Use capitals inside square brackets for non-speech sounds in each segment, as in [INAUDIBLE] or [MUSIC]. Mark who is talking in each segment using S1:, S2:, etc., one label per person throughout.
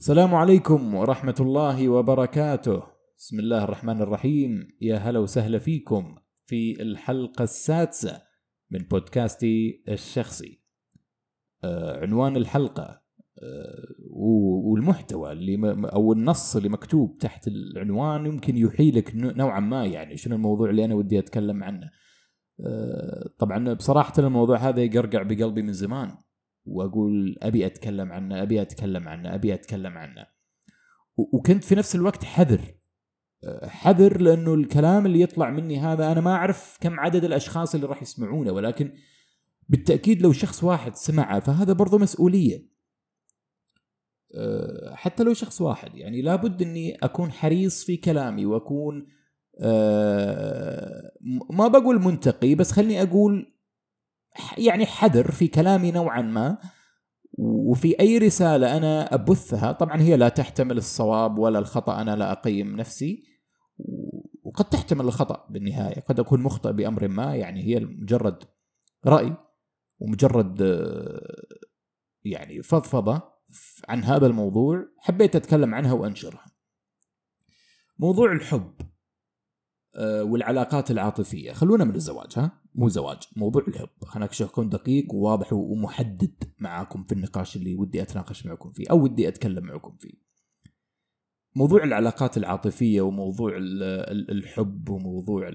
S1: السلام عليكم ورحمة الله وبركاته. بسم الله الرحمن الرحيم. يا هلا وسهلا فيكم في الحلقة السادسة من بودكاستي الشخصي. آه عنوان الحلقة آه والمحتوى اللي أو النص اللي مكتوب تحت العنوان يمكن يحيلك نوعا ما يعني شنو الموضوع اللي أنا ودي أتكلم عنه. آه طبعا بصراحة الموضوع هذا يقرقع بقلبي من زمان. وأقول أبي أتكلم عنه أبي أتكلم عنه أبي أتكلم عنه. وكنت في نفس الوقت حذر. حذر لأنه الكلام اللي يطلع مني هذا أنا ما أعرف كم عدد الأشخاص اللي راح يسمعونه ولكن بالتأكيد لو شخص واحد سمعه فهذا برضو مسؤولية. حتى لو شخص واحد يعني لابد إني أكون حريص في كلامي وأكون ما بقول منتقي بس خلني أقول يعني حذر في كلامي نوعا ما وفي أي رسالة أنا أبثها طبعا هي لا تحتمل الصواب ولا الخطأ أنا لا أقيم نفسي وقد تحتمل الخطأ بالنهاية قد أكون مخطئ بأمر ما يعني هي مجرد رأي ومجرد يعني فضفضة عن هذا الموضوع حبيت أتكلم عنها وأنشرها. موضوع الحب والعلاقات العاطفية. خلونا من الزواج ها؟ مو زواج موضوع الحب خلينا اكون دقيق وواضح ومحدد معاكم في النقاش اللي ودي أتناقش معكم فيه أو ودي أتكلم معكم فيه. موضوع العلاقات العاطفية وموضوع الحب وموضوع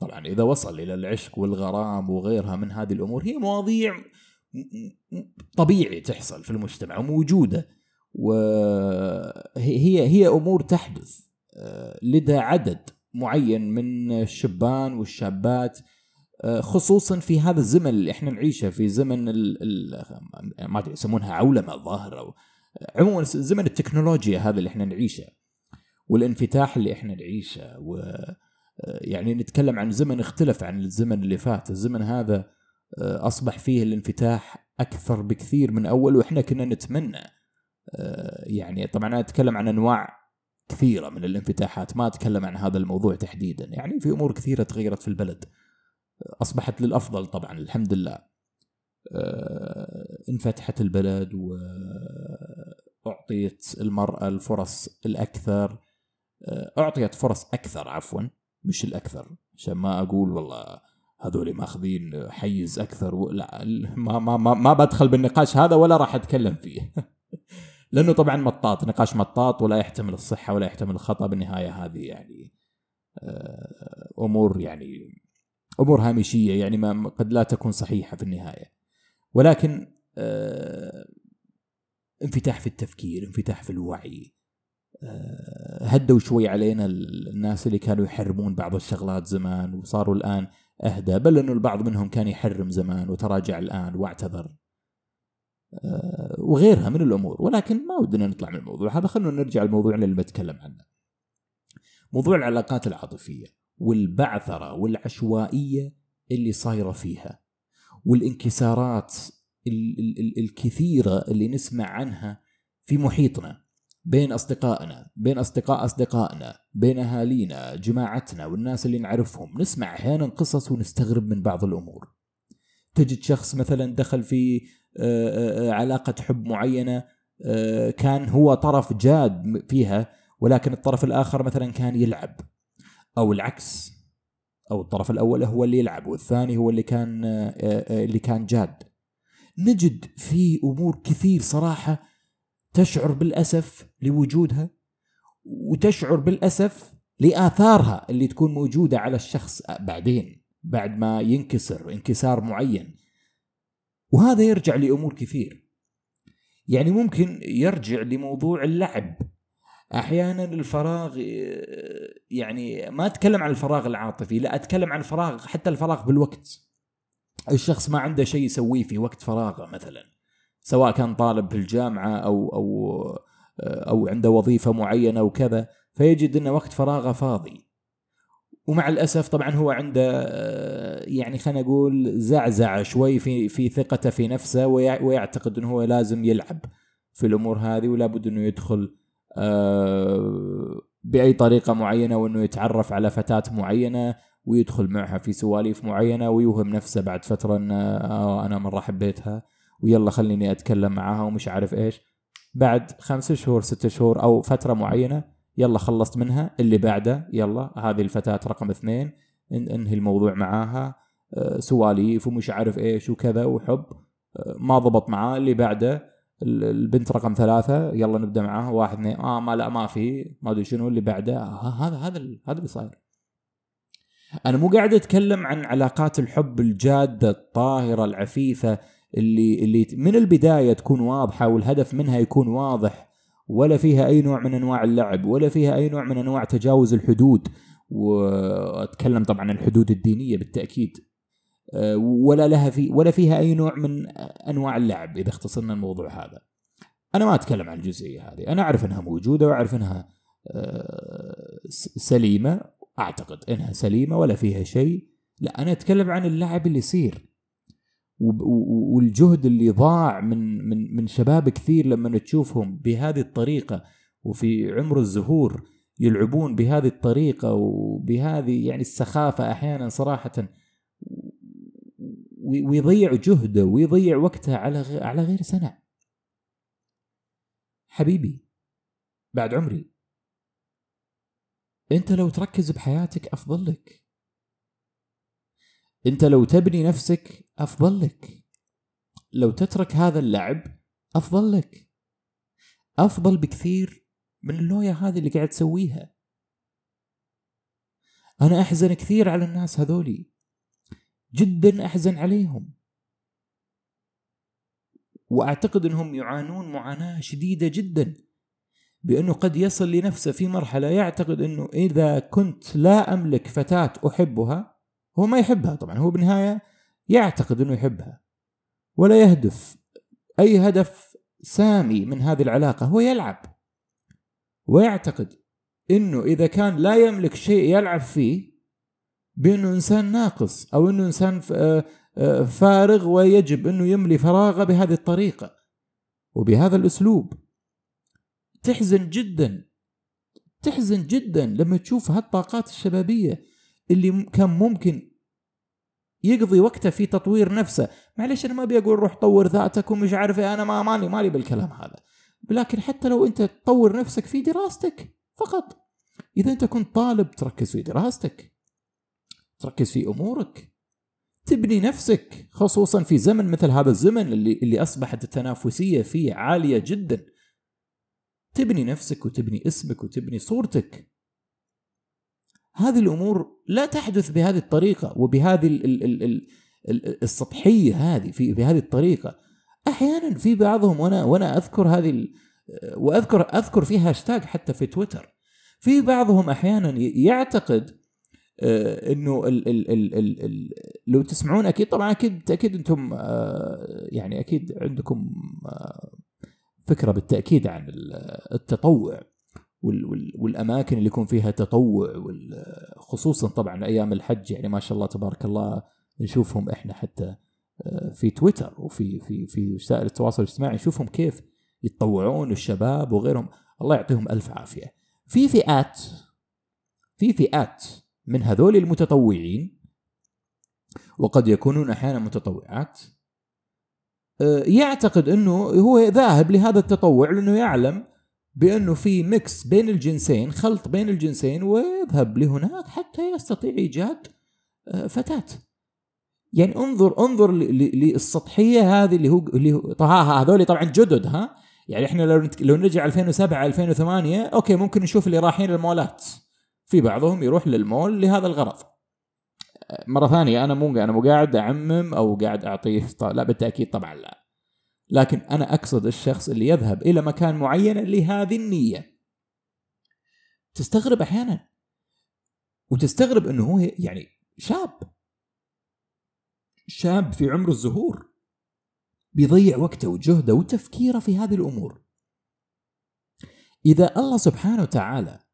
S1: طبعا إذا وصل إلى العشق والغرام وغيرها من هذه الأمور هي مواضيع طبيعي تحصل في المجتمع وموجودة. وهي هي أمور تحدث لدى عدد معين من الشبان والشابات خصوصا في هذا الزمن اللي إحنا نعيشه في زمن ال ال ما أدري يسمونها عولمة الظاهر عموما زمن التكنولوجيا هذا اللي إحنا نعيشه والانفتاح اللي إحنا نعيشه و يعني نتكلم عن زمن اختلف عن الزمن اللي فات. الزمن هذا أصبح فيه الانفتاح أكثر بكثير من أول وإحنا كنا نتمنى يعني طبعا أنا أتكلم عن أنواع كثيرة من الانفتاحات ما أتكلم عن هذا الموضوع تحديدا يعني في أمور كثيرة تغيرت في البلد. أصبحت للأفضل طبعا الحمد لله. انفتحت البلد واعطيت المرأة الفرص الأكثر. أعطيت فرص أكثر عفوا مش الأكثر. عشان ما أقول والله هذول ماخذين حيز أكثر لا ما ما ما, ما بدخل بالنقاش هذا ولا راح أتكلم فيه. [LAUGHS] لأنه طبعا مطاط نقاش مطاط ولا يحتمل الصحة ولا يحتمل الخطأ بالنهاية هذه يعني أمور يعني أمور هامشية يعني ما قد لا تكون صحيحة في النهاية. ولكن انفتاح في التفكير انفتاح في الوعي هدوا شوي علينا الناس اللي كانوا يحرمون بعض الشغلات زمان وصاروا الآن أهدى بل إنه البعض منهم كان يحرم زمان وتراجع الآن واعتذر. وغيرها من الأمور. ولكن ما ودنا نطلع من الموضوع هذا. خلونا نرجع لموضوعنا اللي بتكلم عنه. موضوع العلاقات العاطفية والبعثرة والعشوائية اللي صايرة فيها والانكسارات ال- ال- ال- الكثيرة اللي نسمع عنها في محيطنا بين أصدقائنا بين أصدقاء أصدقائنا بين أهالينا جماعتنا والناس اللي نعرفهم. نسمع أحيانا قصص ونستغرب من بعض الأمور. تجد شخص مثلا دخل في علاقة حب معينة كان هو طرف جاد فيها ولكن الطرف الآخر مثلا كان يلعب أو العكس أو الطرف الأول هو اللي يلعب والثاني هو اللي كان اللي كان جاد. نجد في أمور كثير صراحة تشعر بالأسف لوجودها وتشعر بالأسف لآثارها اللي تكون موجودة على الشخص بعدين. بعد ما ينكسر انكسار معين. وهذا يرجع لأمور كثير. يعني ممكن يرجع لموضوع اللعب. أحيانا الفراغ يعني ما أتكلم عن الفراغ العاطفي لا أتكلم عن الفراغ حتى الفراغ بالوقت. الشخص ما عنده شيء يسويه في وقت فراغه مثلا سواء كان طالب في الجامعة أو أو أو عنده وظيفة معينة وكذا فيجد إن وقت فراغه فاضي. ومع الأسف طبعا هو عنده يعني خلينا نقول زعزعة شوي في في ثقته في نفسه ويعتقد إنه هو لازم يلعب في الأمور هذه ولا بد إنه يدخل بأي طريقة معينة وإنه يتعرف على فتاة معينة ويدخل معها في سواليف معينة ويوهم نفسه بعد فترة ان أنا مرة حبيتها ويلا خليني أتكلم معاها ومش عارف إيش. بعد خمس شهور ست شهور أو فترة معينة يلا خلصت منها اللي بعده يلا هذه الفتاة رقم اثنين انهي الموضوع معاها آه، سواليف ومش عارف إيش وكذا وحب آه، ما ضبط معاه اللي بعده البنت رقم ثلاثة يلا نبدأ معاها واحد اثنين آه ما لا ما في ما أدري شنو اللي بعده آه هذا هذا هذا اللي صاير. أنا مو قاعد أتكلم عن علاقات الحب الجادة الطاهرة العفيفة اللي اللي من البداية تكون واضحة والهدف منها يكون واضح ولا فيها أي نوع من أنواع اللعب ولا فيها أي نوع من أنواع تجاوز الحدود. وأتكلم طبعا الحدود الدينية بالتأكيد. آه، ولا لها في ولا فيها أي نوع من أنواع اللعب إذا اختصرنا الموضوع هذا. أنا ما أتكلم عن الجزئية هذه، أنا أعرف إنها موجودة وأعرف إنها آه، سليمة أعتقد إنها سليمة ولا فيها شيء، لا أنا أتكلم عن اللعب اللي يصير. والجهد اللي ضاع من من من شباب كثير لما تشوفهم بهذه الطريقة وفي عمر الزهور يلعبون بهذه الطريقة وبهذه يعني السخافة أحيانا صراحة ويضيع جهده ويضيع وقته على على غير سنة. حبيبي بعد عمري أنت لو تركز بحياتك أفضل لك. انت لو تبني نفسك أفضل لك. لو تترك هذا اللعب أفضل لك. أفضل بكثير من اللويا هذه اللي قاعد تسويها. أنا أحزن كثير على الناس هذولي. جدا أحزن عليهم. وأعتقد إنهم يعانون معاناة شديدة جدا. بأنه قد يصل لنفسه في مرحلة يعتقد إنه إذا كنت لا أملك فتاة أحبها هو ما يحبها طبعا هو بالنهاية يعتقد إنه يحبها ولا يهدف أي هدف سامي من هذه العلاقة هو يلعب ويعتقد إنه إذا كان لا يملك شيء يلعب فيه بإنه إنسان ناقص أو إنه إنسان آه، آه، فارغ ويجب إنه يملي فراغه بهذه الطريقة وبهذا الأسلوب. تحزن جدا تحزن جدا لما تشوف هالطاقات الشبابية اللي كان ممكن يقضي وقته في تطوير نفسه. معلش أنا ما أبي أقول روح طور ذاتك ومش عارف إيه، أنا ما ماني مالي بالكلام هذا. لكن حتى لو أنت تطور نفسك في دراستك فقط. إذا أنت كنت طالب تركز في دراستك. تركز في أمورك. تبني نفسك خصوصا في زمن مثل هذا الزمن اللي اللي أصبحت التنافسية فيه عالية جدا. تبني نفسك وتبني اسمك وتبني صورتك. هذه الأمور لا تحدث بهذه الطريقة وبهذه ال ال ال ال السطحية هذه في بهذه الطريقة. أحيانا في بعضهم وأنا وأنا أذكر هذه واذكر أذكر في هاشتاج حتى في تويتر. في بعضهم أحيانا يعتقد آه، إنه ال ال ال ال ال لو تسمعون أكيد طبعا أكيد أكيد أنتم آه، يعني أكيد عندكم آه، فكرة بالتأكيد عن التطوع. والأماكن اللي يكون فيها تطوع خصوصا طبعا أيام الحج يعني ما شاء الله تبارك الله نشوفهم إحنا حتى في تويتر وفي في في وسائل التواصل الاجتماعي نشوفهم كيف يتطوعون الشباب وغيرهم. الله يعطيهم ألف عافية. في فئات في فئات من هذول المتطوعين وقد يكونون أحيانا متطوعات آه، يعتقد إنه هو ذاهب لهذا التطوع لأنه يعلم بأنه في mix بين الجنسين خلط بين الجنسين ويذهب لهناك حتى يستطيع إيجاد آه، فتاة. يعني انظر انظر للسطحية هذه اللي هو اللي هو هذول طبعا جدد ها؟ يعني إحنا لو لو نرجع 2007 2008 okay ممكن نشوف اللي رايحين المولات في بعضهم يروح للمول لهذا الغرض. مرة ثانية أنا مو أنا مو قاعد أعمم أو قاعد أعطيه لا بالتأكيد طبعا لا. لكن أنا أقصد الشخص اللي يذهب إلى مكان معين لهذه النية. تستغرب أحيانا. وتستغرب إنه هو يعني شاب. شاب في عمر الزهور. بيضيع وقته وجهده وتفكيره في هذه الأمور. إذا الله سبحانه وتعالى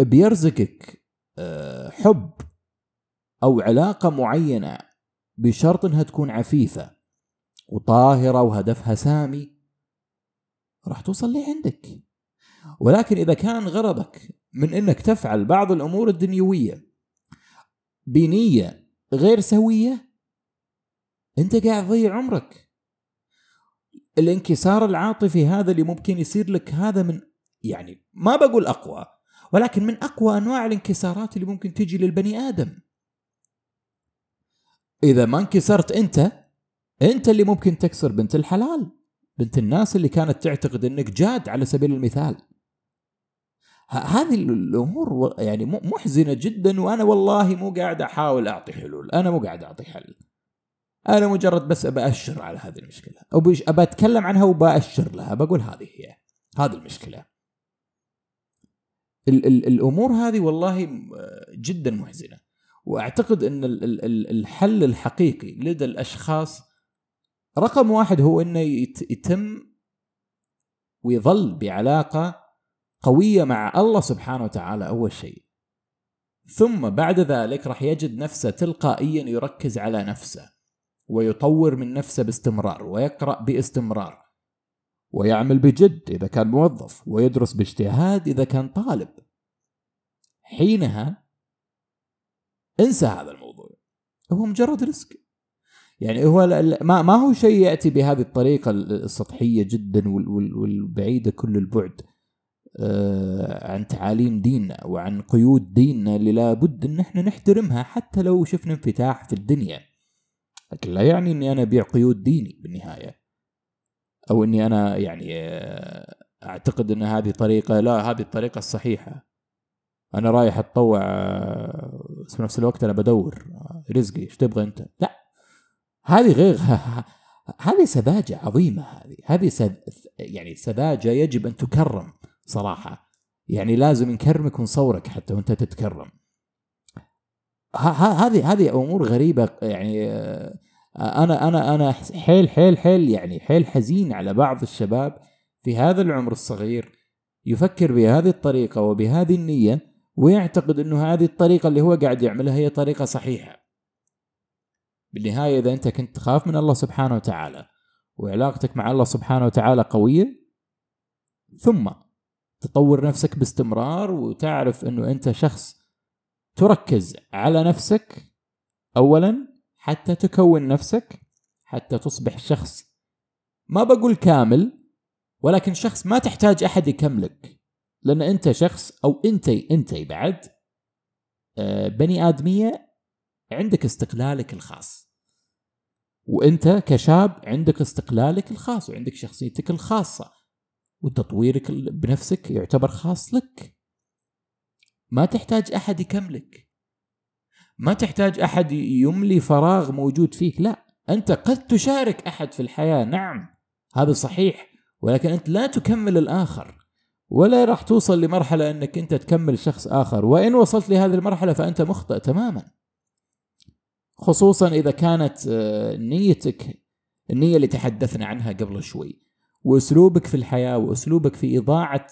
S1: بيرزقك آه، حب أو علاقة معينة بشرط انها تكون عفيفة وطاهرة وهدفها سامي راح توصل لي عندك. ولكن إذا كان غرضك من إنك تفعل بعض الأمور الدنيوية بنية غير سوية أنت قاعد تضيع عمرك. الانكسار العاطفي هذا اللي ممكن يصير لك هذا من يعني ما بقول أقوى ولكن من أقوى أنواع الانكسارات اللي ممكن تجي للبني آدم. إذا ما انكسرت أنت أنت اللي ممكن تكسر بنت الحلال بنت الناس اللي كانت تعتقد إنك جاد على سبيل المثال. هذه الأمور يعني محزنة جدا وأنا والله مو قاعد أحاول أعطي حلول. أنا مو قاعد أعطي حل. أنا مجرد بس ابشر على هذه المشكلة. أو أبى أتكلم عنها وبأشر لها. بقول هذه هي هذه المشكلة. ال ال الأمور هذه والله جدا محزنة. واعتقد إن الحل الحقيقي لدى الأشخاص رقم واحد هو إنه يتم ويظل بعلاقة قوية مع الله سبحانه وتعالى أول شيء. ثم بعد ذلك راح يجد نفسه تلقائيا يركز على نفسه ويطور من نفسه باستمرار ويقرأ باستمرار ويعمل بجد إذا كان موظف ويدرس باجتهاد إذا كان طالب. حينها انسى هذا الموضوع. هو مجرد رزق يعني هو ما ما هو شيء يأتي بهذه الطريقة السطحية جدا والبعيدة كل البعد آه، عن تعاليم ديننا وعن قيود ديننا اللي لابد أن إحنا نحترمها حتى لو شفنا انفتاح في الدنيا. لكن لا يعني أني أنا أبيع قيود ديني بالنهاية. أو أني أنا يعني آه، أعتقد أن هذه طريقه لا هذه الطريقة الصحيحة. أنا رايح أتطوع آه، في نفس الوقت أنا بدور رزقي إيش تبغى أنت؟ لا هذه غير [LAUGHS] هذه سذاجة عظيمة هذه. هذه سذ... يعني سذاجة يجب أن تكرم صراحة. يعني لازم نكرمك ونصورك حتى وأنت تتكرم. هذه هذه أمور غريبة يعني آه، أنا أنا أنا حيل حيل حيل يعني حيل حزين على بعض الشباب في هذا العمر الصغير يفكر بهذه الطريقة وبهذه النية ويعتقد إنه هذه الطريقة اللي هو قاعد يعملها هي طريقة صحيحة. بالنهاية إذا أنت كنت تخاف من الله سبحانه وتعالى وعلاقتك مع الله سبحانه وتعالى قوية ثم تطور نفسك باستمرار وتعرف إنه أنت شخص تركز على نفسك اولا حتى تكون نفسك حتى تصبح شخص ما بقول كامل ولكن شخص ما تحتاج أحد يكملك. لأن أنت شخص أو أنت أنت بعد آه، بني آدمية عندك استقلالك الخاص. وأنت كشاب عندك استقلالك الخاص وعندك شخصيتك الخاصة وتطويرك بنفسك يعتبر خاص لك. ما تحتاج أحد يكملك. ما تحتاج أحد يملي فراغ موجود فيك لا. أنت قد تشارك أحد في الحياة نعم هذا صحيح ولكن أنت لا تكمل الآخر. ولا راح توصل لمرحلة أنك أنت تكمل شخص آخر. وإن وصلت لهذه المرحلة فأنت مخطئ تماما. خصوصا إذا كانت آه، نيتك النية اللي تحدثنا عنها قبل شوي وأسلوبك في الحياة وأسلوبك في إضاعة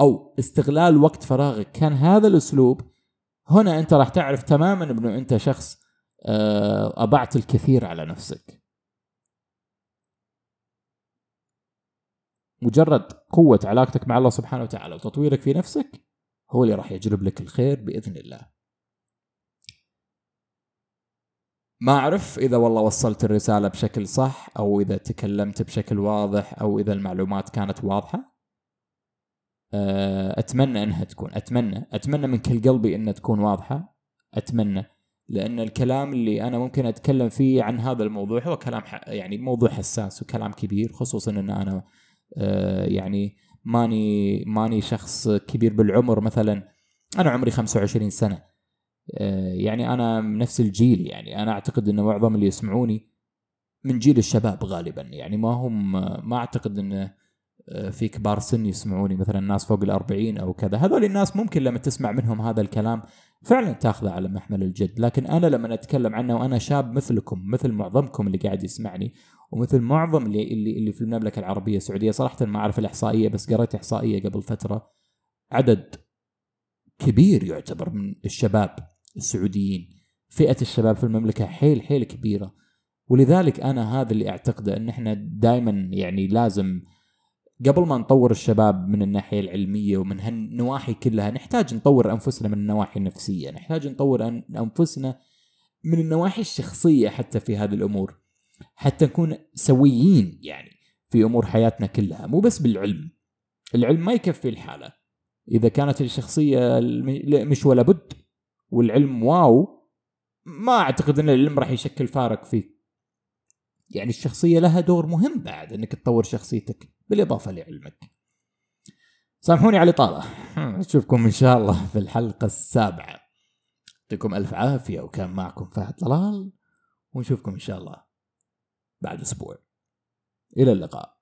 S1: أو استغلال وقت فراغك كان هذا الأسلوب هنا أنت راح تعرف تماما إنه أنت شخص آه، اضعت الكثير على نفسك. مجرد قوة علاقتك مع الله سبحانه وتعالى وتطويرك في نفسك هو اللي راح يجلب لك الخير بإذن الله. ما أعرف إذا والله وصلت الرسالة بشكل صح أو إذا تكلمت بشكل واضح أو إذا المعلومات كانت واضحة. آه، أتمنى أنها تكون أتمنى أتمنى من كل قلبي أنها تكون واضحة. أتمنى لأن الكلام اللي أنا ممكن أتكلم فيه عن هذا الموضوع هو كلام يعني موضوع حساس وكلام كبير خصوصا أن أنا يعني ماني ماني شخص كبير بالعمر مثلا. أنا عمري 25 سنة. آه، يعني أنا من نفس الجيل يعني أنا أعتقد إن معظم اللي يسمعوني من جيل الشباب غالبا. يعني ما هم ما أعتقد إن آه، في كبار سن يسمعوني مثلا الناس فوق الأربعين أو كذا. هذول الناس ممكن لما تسمع منهم هذا الكلام فعلا تأخذه على محمل الجد. لكن أنا لما أتكلم عنه وأنا شاب مثلكم مثل معظمكم اللي قاعد يسمعني ومثل معظم اللي اللي, اللي في المملكة العربية السعودية صراحة ما أعرف الإحصائية بس قريت إحصائية قبل فترة. عدد كبير يعتبر من الشباب السعوديين. فئة الشباب في المملكة حيل حيل كبيرة. ولذلك أنا هذا اللي أعتقده أن إحنا دائما يعني لازم قبل ما نطور الشباب من الناحية العلمية ومن هالنواحي كلها نحتاج نطور أنفسنا من النواحي النفسية. نحتاج نطور أنفسنا من النواحي الشخصية حتى في هذه الأمور. حتى نكون سويين يعني في أمور حياتنا كلها مو بس بالعلم. العلم ما يكفي الحالة. إذا كانت الشخصية مش ولا بد والعلم واو ما أعتقد إن العلم راح يشكل فارق فيك. يعني الشخصية لها دور مهم بعد إنك تطور شخصيتك بالإضافة لعلمك. سامحوني على الإطالة. [LAUGHS] نشوفكم إن شاء الله في الحلقة السابعة. يعطيكم ألف عافية وكان معكم فهد طلال ونشوفكم إن شاء الله. بعد أسبوع. إلى اللقاء.